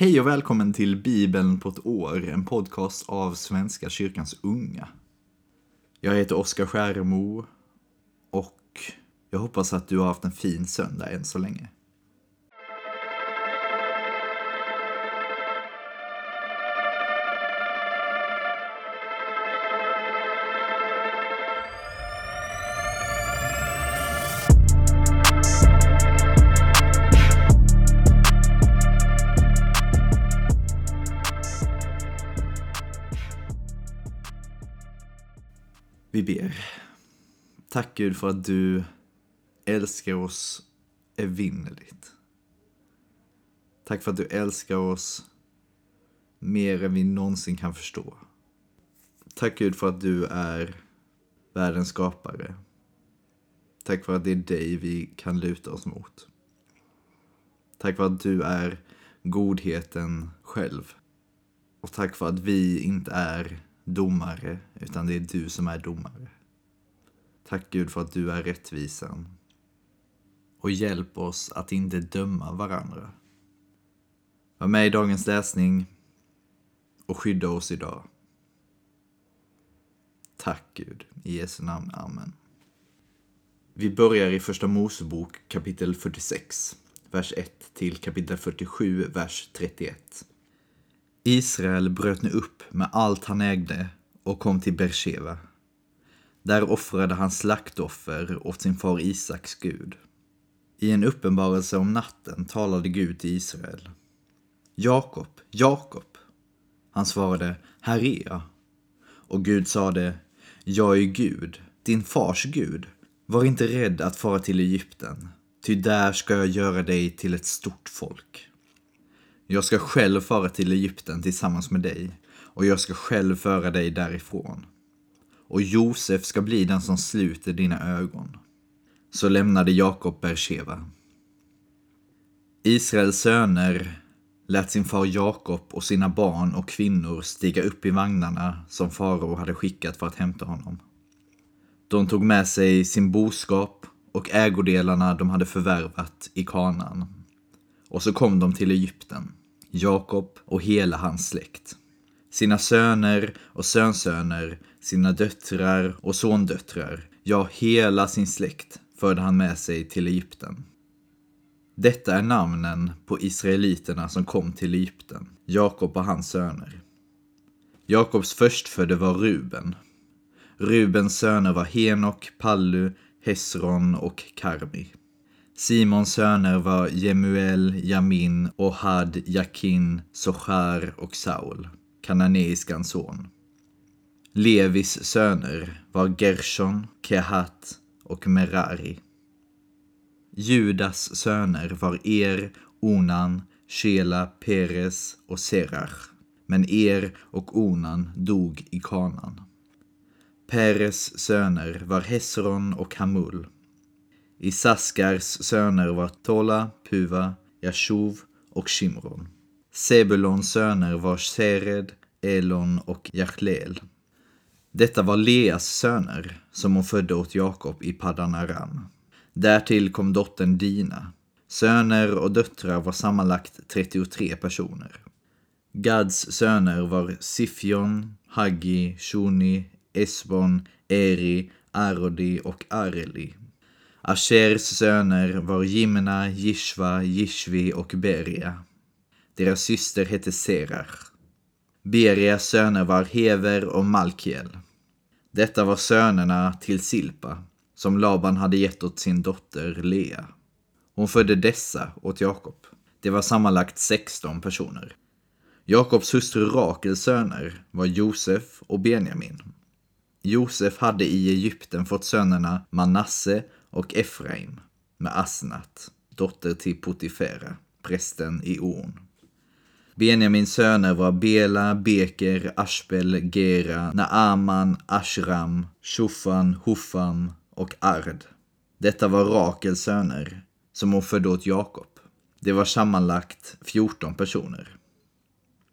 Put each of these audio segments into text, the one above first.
Hej och välkommen till Bibeln på ett år, en podcast av Svenska kyrkans unga. Jag heter Oskar Skäremo och jag hoppas att du har haft en fin söndag än så länge. Gud för att du älskar oss evinnerligt. Tack för att du älskar oss mer än vi någonsin kan förstå. Tack Gud för att du är världens skapare. Tack för att det är dig vi kan luta oss mot. Tack för att du är godheten själv. Och tack för att vi inte är domare, utan det är du som är domare. Tack Gud för att du är rättvisan. Och hjälp oss att inte döma varandra. Var med i dagens läsning och skydda oss idag. Tack Gud. I Jesu namn. Amen. Vi börjar i Första Mosebok kapitel 46, vers 1 till kapitel 47, vers 31. Israel bröt nu upp med allt han ägde och kom till Bersheva. Där offrade han slaktoffer åt sin far Isaks Gud. I en uppenbarelse om natten talade Gud till Israel. Jakob, Jakob. Han svarade, här är jag. Och Gud sade, jag är Gud, din fars Gud. Var inte rädd att fara till Egypten, ty där ska jag göra dig till ett stort folk. Jag ska själv fara till Egypten tillsammans med dig och jag ska själv föra dig därifrån. Och Josef ska bli den som sluter dina ögon. Så lämnade Jakob Bersheva. Israels söner lät sin far Jakob och sina barn och kvinnor stiga upp i vagnarna som farao hade skickat för att hämta honom. De tog med sig sin boskap och ägodelarna de hade förvärvat i kanan. Och så kom de till Egypten. Jakob och hela hans släkt. Sina söner och sönsöner, sina döttrar och sondöttrar, ja, hela sin släkt förde han med sig till Egypten. Detta är namnen på israeliterna som kom till Egypten, Jakob och hans söner. Jakobs förstfödde var Ruben. Rubens söner var Henok, Pallu, Hesron och Karmi. Simons söner var Jemuel, Jamin, Ohad, Jakin, Sochar och Saul, kananeiskans son. Levis söner var Gershon, Kehat och Merari. Judas söner var Er, Onan, Shela, Peres och Serach. Men Er och Onan dog i kanan. Peres söner var Hesron och Hamul. Isaskars söner var Tola, Puva, Jashuv och Shimron. Sebulons söner var Sered, Elon och Jachlel. Detta var Leas söner, som hon födde åt Jakob i Paddan Aram. Därtill kom dottern Dina. Söner och döttrar var sammanlagt 33 personer. Gads söner var Sifjon, Haggi, Shuni, Esbon, Eri, Arodi och Areli. Ashers söner var Jimna, Jishva, Jishvi och Beria. Deras syster hette Serach. Berias söner var Hever och Malkiel. Detta var sönerna till Silpa, som Laban hade gett åt sin dotter Lea. Hon födde dessa åt Jakob. Det var sammanlagt 16 personer. Jakobs hustru Rakels söner var Josef och Benjamin. Josef hade i Egypten fått sönerna Manasse och Efraim med Asnat, dotter till Potifera, prästen i On. Benjamins söner var Bela, Beker, Ashbel, Gera, Naaman, Ashram, Shufan, Hufam och Ard. Detta var Rakels söner, som hon födde åt Jakob. Det var sammanlagt 14 personer.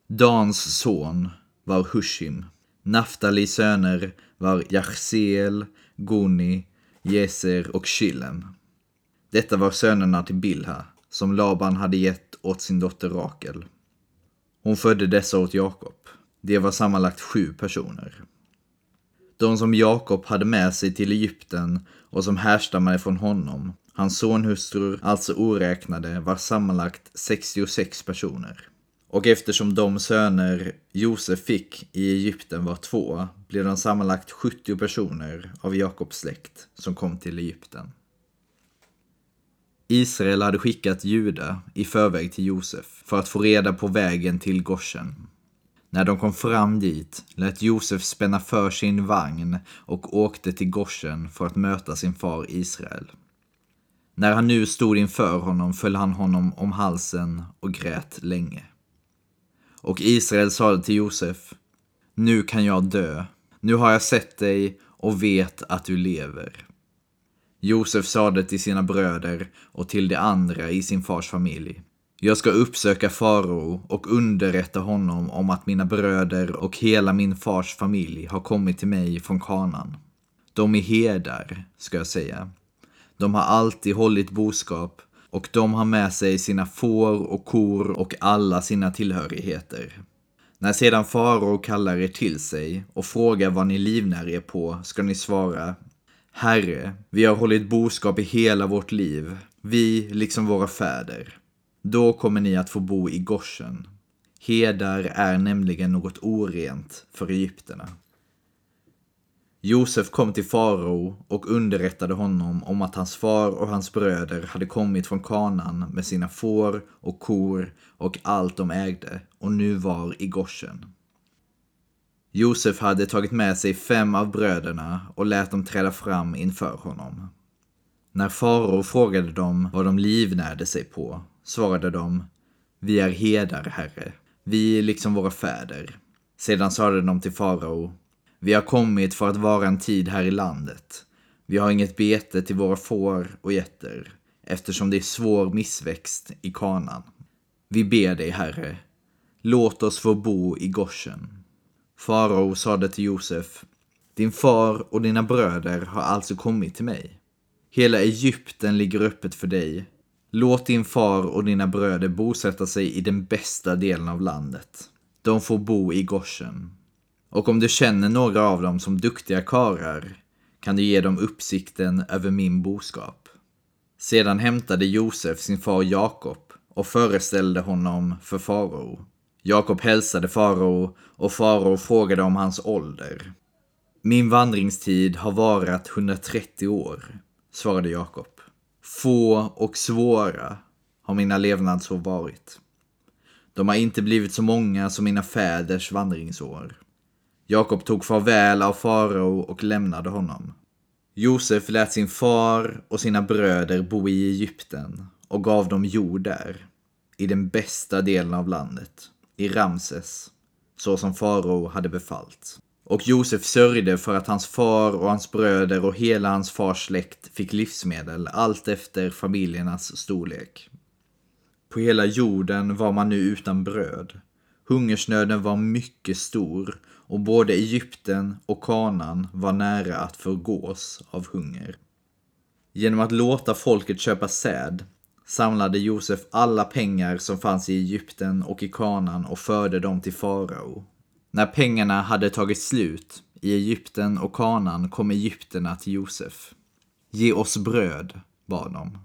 Dans son var Hushim. Naftalis söner var Jachseel, Goni, Jeser och Shilem. Detta var sönerna till Bilha, som Laban hade gett åt sin dotter Rakel. Hon födde dessa åt Jakob. Det var sammanlagt sju personer. De som Jakob hade med sig till Egypten och som härstammade från honom, hans sonhustrur, alltså oräknade, var sammanlagt 66 personer. Och eftersom de söner Josef fick i Egypten var två, blev de sammanlagt 70 personer av Jakobs släkt som kom till Egypten. Israel hade skickat Juda i förväg till Josef för att få reda på vägen till Goshen. När de kom fram dit lät Josef spänna för sin vagn och åkte till Goshen för att möta sin far Israel. När han nu stod inför honom föll han honom om halsen och grät länge. Och Israel sade till Josef, nu kan jag dö, nu har jag sett dig och vet att du lever. Josef sade till sina bröder och till de andra i sin fars familj. Jag ska uppsöka farao och underrätta honom om att mina bröder och hela min fars familj har kommit till mig från kanan. De är herdar, ska jag säga. De har alltid hållit boskap och de har med sig sina får och kor och alla sina tillhörigheter. När sedan farao kallar er till sig och frågar vad ni livnär er på ska ni svara Herre, vi har hållit boskap i hela vårt liv, vi liksom våra fäder. Då kommer ni att få bo i Goshen. Hedar är nämligen något orent för egyptierna. Josef kom till farao och underrättade honom om att hans far och hans bröder hade kommit från kanan med sina får och kor och allt de ägde och nu var i Goshen. Josef hade tagit med sig fem av bröderna och lät dem träda fram inför honom. När farao frågade dem vad de livnärde sig på svarade de Vi är hedar, herre. Vi liksom våra fäder. Sedan sade de till farao Vi har kommit för att vara en tid här i landet. Vi har inget bete till våra får och getter eftersom det är svår missväxt i kanan. Vi ber dig, herre, låt oss få bo i Goshen. Farao sade till Josef, din far och dina bröder har alltså kommit till mig. Hela Egypten ligger öppet för dig. Låt din far och dina bröder bosätta sig i den bästa delen av landet. De får bo i Goshen. Och om du känner några av dem som duktiga karar kan du ge dem uppsikten över min boskap. Sedan hämtade Josef sin far Jakob och föreställde honom för farao. Jakob hälsade farao och farao frågade om hans ålder. Min vandringstid har varat 130 år, svarade Jakob. Få och svåra har mina levnadsår varit. De har inte blivit så många som mina fäders vandringsår. Jakob tog farväl av farao och lämnade honom. Josef lät sin far och sina bröder bo i Egypten och gav dem jord där, i den bästa delen av landet i Ramses, så som farao hade befallt. Och Josef sörjde för att hans far och hans bröder och hela hans fars släkt fick livsmedel allt efter familjernas storlek. På hela jorden var man nu utan bröd. Hungersnöden var mycket stor och både Egypten och kanan var nära att förgås av hunger. Genom att låta folket köpa säd samlade Josef alla pengar som fanns i Egypten och i kanan och förde dem till farao. När pengarna hade tagit slut i Egypten och kanan kom egyptierna till Josef. Ge oss bröd, bad de.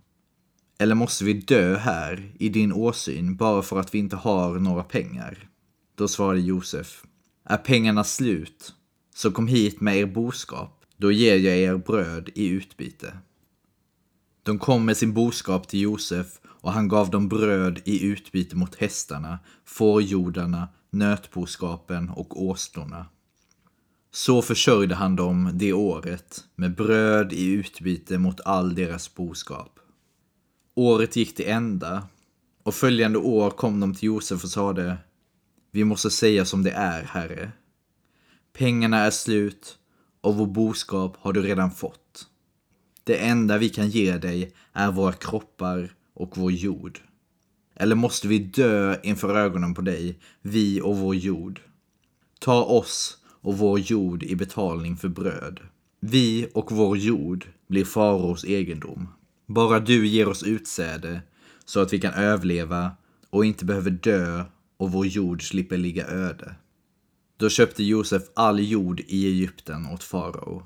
Eller måste vi dö här i din åsyn bara för att vi inte har några pengar? Då svarade Josef. Är pengarna slut, så kom hit med er boskap, då ger jag er bröd i utbyte. De kom med sin boskap till Josef och han gav dem bröd i utbyte mot hästarna, fårjordarna, nötboskapen och åsnorna. Så försörjde han dem det året med bröd i utbyte mot all deras boskap. Året gick till ända och följande år kom de till Josef och sade Vi måste säga som det är, herre. Pengarna är slut och vår boskap har du redan fått. Det enda vi kan ge dig är våra kroppar och vår jord. Eller måste vi dö inför ögonen på dig, vi och vår jord? Ta oss och vår jord i betalning för bröd. Vi och vår jord blir faraos egendom. Bara du ger oss utsäde så att vi kan överleva och inte behöver dö och vår jord slipper ligga öde. Då köpte Josef all jord i Egypten åt farao.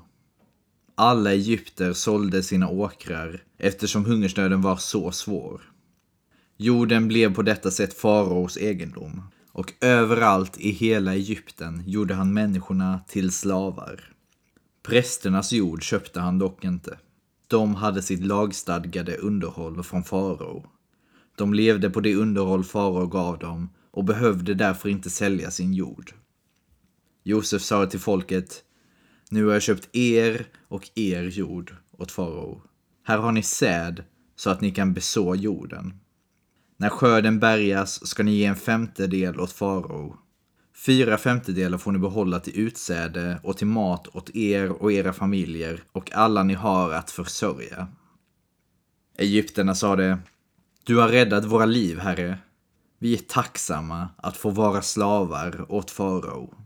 Alla egypter sålde sina åkrar eftersom hungersnöden var så svår. Jorden blev på detta sätt faraos egendom och överallt i hela Egypten gjorde han människorna till slavar. Prästernas jord köpte han dock inte. De hade sitt lagstadgade underhåll från farao. De levde på det underhåll farao gav dem och behövde därför inte sälja sin jord. Josef sa till folket, nu har jag köpt er och er jord åt farao. Här har ni säd så att ni kan beså jorden. När skörden bärgas ska ni ge en femtedel åt farao. Fyra femtedelar får ni behålla till utsäde och till mat åt er och era familjer och alla ni har att försörja. Egypterna sade, du har räddat våra liv, herre. Vi är tacksamma att få vara slavar åt farao.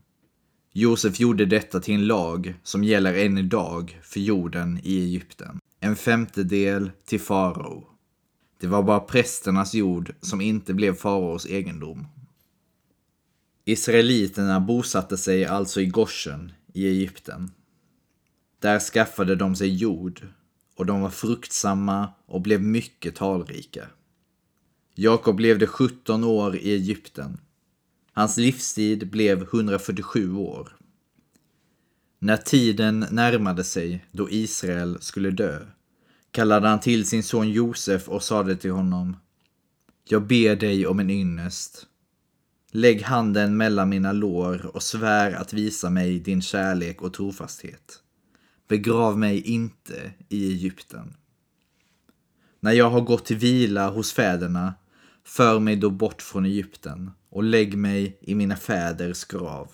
Josef gjorde detta till en lag som gäller än idag för jorden i Egypten. En femtedel till farao. Det var bara prästernas jord som inte blev faraos egendom. Israeliterna bosatte sig alltså i Goshen i Egypten. Där skaffade de sig jord och de var fruktsamma och blev mycket talrika. Jakob levde 17 år i Egypten. Hans livstid blev 147 år. När tiden närmade sig då Israel skulle dö kallade han till sin son Josef och sade till honom Jag ber dig om en ynnest. Lägg handen mellan mina lår och svär att visa mig din kärlek och trofasthet. Begrav mig inte i Egypten. När jag har gått till vila hos fäderna, för mig då bort från Egypten och lägg mig i mina fäders grav.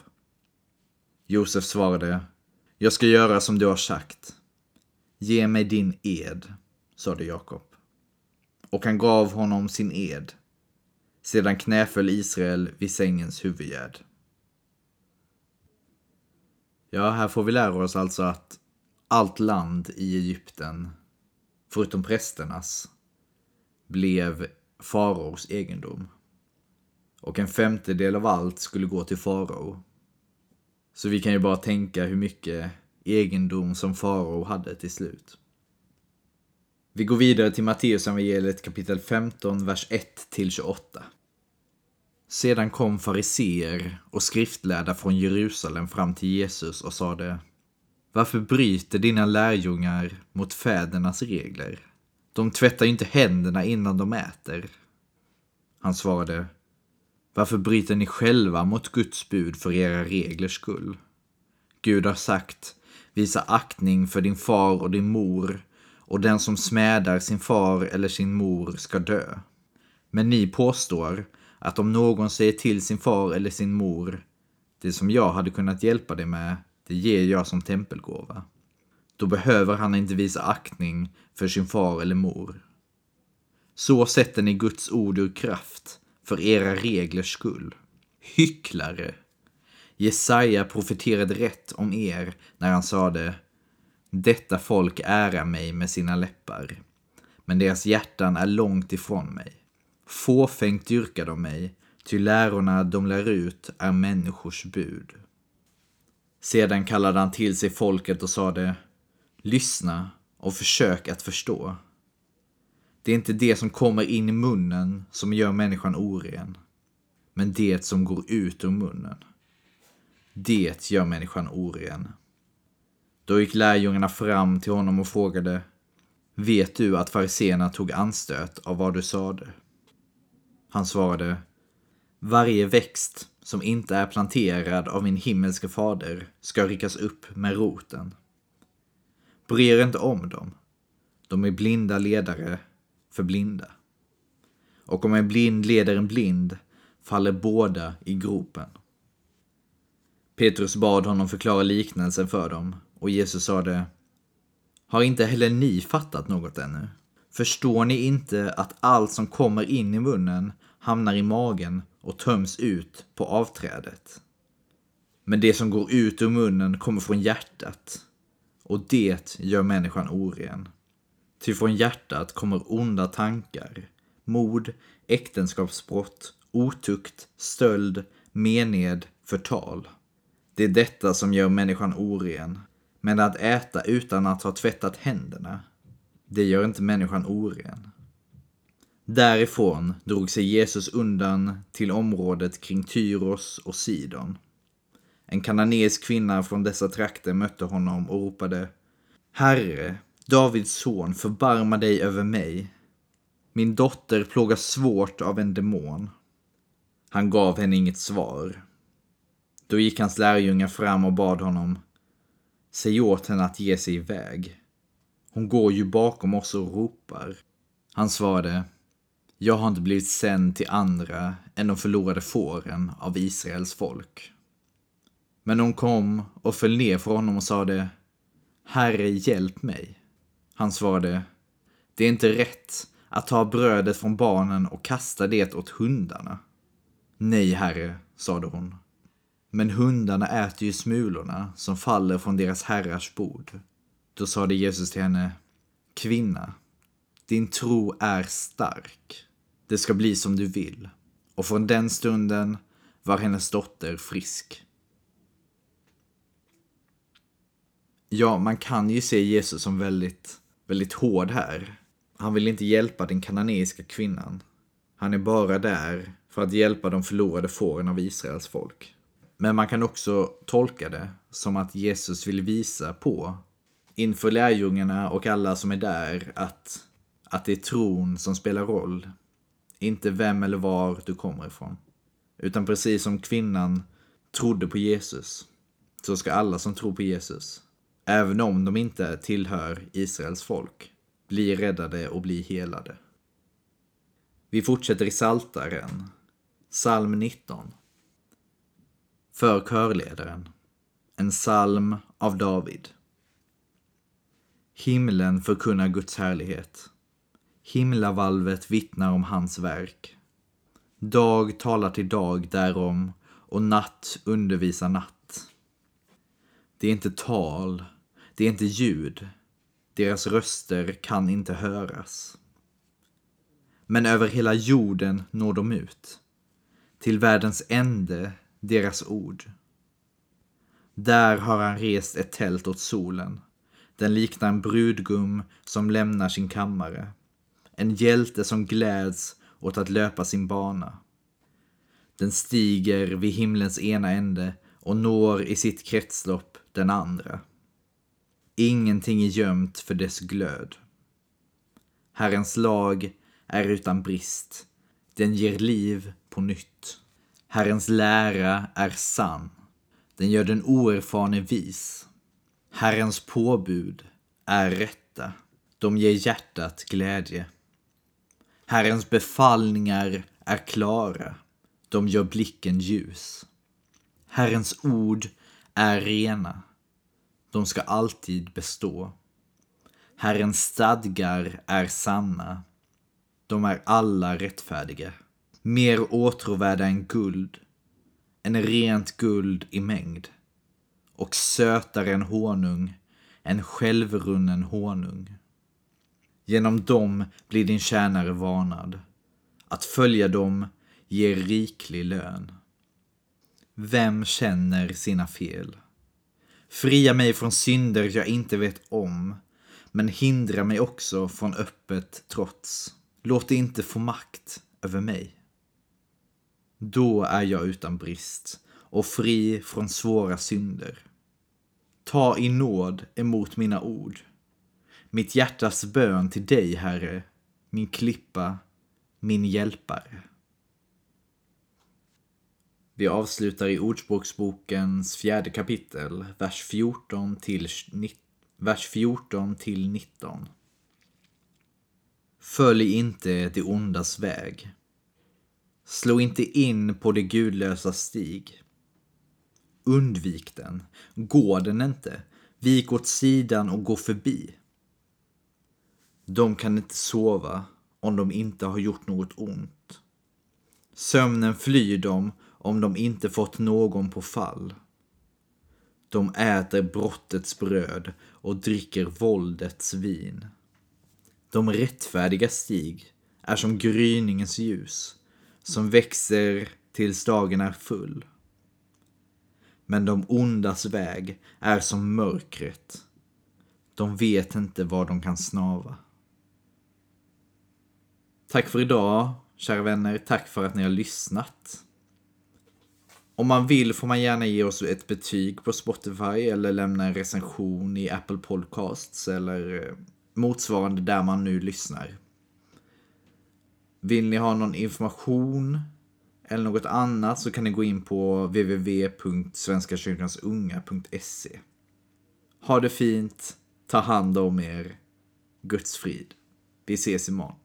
Josef svarade, jag ska göra som du har sagt. Ge mig din ed, sade Jakob. Och han gav honom sin ed. Sedan knäföll Israel vid sängens huvudgärd. Ja, här får vi lära oss alltså att allt land i Egypten, förutom prästernas, blev faraos egendom. Och en femtedel av allt skulle gå till farao. Så vi kan ju bara tänka hur mycket egendom som farao hade till slut. Vi går vidare till Matteus evangeliet kapitel 15, vers 1 till 28. Sedan kom fariseer och skriftlärda från Jerusalem fram till Jesus och sade Varför bryter dina lärjungar mot fädernas regler? De tvättar ju inte händerna innan de äter. Han svarade Varför bryter ni själva mot Guds bud för era reglers skull? Gud har sagt Visa aktning för din far och din mor och den som smädar sin far eller sin mor ska dö. Men ni påstår att om någon säger till sin far eller sin mor, det som jag hade kunnat hjälpa dig med, det ger jag som tempelgåva. Då behöver han inte visa aktning för sin far eller mor. Så sätter ni Guds ord ur kraft för era reglers skull. Hycklare! Jesaja profeterade rätt om er när han sade Detta folk ärar mig med sina läppar, men deras hjärtan är långt ifrån mig. Fåfängt dyrkar de mig, ty lärorna de lär ut är människors bud. Sedan kallade han till sig folket och sade Lyssna och försök att förstå. Det är inte det som kommer in i munnen som gör människan oren, men det som går ut ur munnen. Det gör människan oren. Då gick lärjungarna fram till honom och frågade Vet du att fariséerna tog anstöt av vad du sade? Han svarade Varje växt som inte är planterad av min himmelske fader ska ryckas upp med roten. Bry er inte om dem. De är blinda ledare för blinda. Och om en blind leder en blind faller båda i gropen. Petrus bad honom förklara liknelsen för dem och Jesus sade Har inte heller ni fattat något ännu? Förstår ni inte att allt som kommer in i munnen hamnar i magen och töms ut på avträdet? Men det som går ut ur munnen kommer från hjärtat och det gör människan oren. Ty från hjärtat kommer onda tankar, mord, äktenskapsbrott, otukt, stöld, mened, förtal. Det är detta som gör människan oren. Men att äta utan att ha tvättat händerna, det gör inte människan oren. Därifrån drog sig Jesus undan till området kring Tyros och Sidon. En kananeisk kvinna från dessa trakter mötte honom och ropade Herre, Davids son, förbarma dig över mig. Min dotter plågas svårt av en demon. Han gav henne inget svar. Då gick hans lärjungar fram och bad honom Säg åt henne att ge sig iväg. Hon går ju bakom oss och ropar. Han svarade Jag har inte blivit sänd till andra än de förlorade fåren av Israels folk. Men hon kom och föll ner för honom och sade Herre, hjälp mig. Han svarade Det är inte rätt att ta brödet från barnen och kasta det åt hundarna. Nej, herre, sade hon. Men hundarna äter ju smulorna som faller från deras herrars bord. Då sade Jesus till henne, Kvinna, din tro är stark. Det ska bli som du vill. Och från den stunden var hennes dotter frisk. Ja, man kan ju se Jesus som väldigt, väldigt hård här. Han vill inte hjälpa den kananeiska kvinnan. Han är bara där för att hjälpa de förlorade fåren av Israels folk. Men man kan också tolka det som att Jesus vill visa på inför lärjungarna och alla som är där att, att det är tron som spelar roll. Inte vem eller var du kommer ifrån. Utan precis som kvinnan trodde på Jesus så ska alla som tror på Jesus även om de inte tillhör Israels folk, bli räddade och bli helade. Vi fortsätter i Saltaren, psalm 19. För körledaren, en psalm av David. Himlen förkunnar Guds härlighet. Himlavalvet vittnar om hans verk. Dag talar till dag därom och natt undervisar natt. Det är inte tal det är inte ljud. Deras röster kan inte höras. Men över hela jorden når de ut. Till världens ände deras ord. Där har han rest ett tält åt solen. Den liknar en brudgum som lämnar sin kammare. En hjälte som gläds åt att löpa sin bana. Den stiger vid himlens ena ände och når i sitt kretslopp den andra. Ingenting är gömt för dess glöd. Herrens lag är utan brist. Den ger liv på nytt. Herrens lära är sann. Den gör den oerfarne vis. Herrens påbud är rätta. De ger hjärtat glädje. Herrens befallningar är klara. De gör blicken ljus. Herrens ord är rena. De ska alltid bestå. Herrens stadgar är sanna. De är alla rättfärdiga. Mer åtråvärda än guld, än rent guld i mängd. Och sötare än honung, än självrunnen honung. Genom dem blir din tjänare varnad. Att följa dem ger riklig lön. Vem känner sina fel? Fria mig från synder jag inte vet om, men hindra mig också från öppet trots. Låt det inte få makt över mig. Då är jag utan brist och fri från svåra synder. Ta i nåd emot mina ord. Mitt hjärtas bön till dig, Herre, min klippa, min hjälpare. Vi avslutar i Ordspråksbokens fjärde kapitel, vers 14 till, vers 14 till 19. Följ inte det ondas väg. Slå inte in på det gudlösa stig. Undvik den. Gå den inte. Vik åt sidan och gå förbi. De kan inte sova om de inte har gjort något ont. Sömnen flyr dem om de inte fått någon på fall. De äter brottets bröd och dricker våldets vin. De rättfärdiga stig är som gryningens ljus, som växer tills dagen är full. Men de ondas väg är som mörkret. De vet inte var de kan snava. Tack för idag, kära vänner. Tack för att ni har lyssnat. Om man vill får man gärna ge oss ett betyg på Spotify eller lämna en recension i Apple Podcasts eller eh, motsvarande där man nu lyssnar. Vill ni ha någon information eller något annat så kan ni gå in på www.svenskakyrkansunga.se. Ha det fint, ta hand om er, Guds frid. Vi ses imorgon.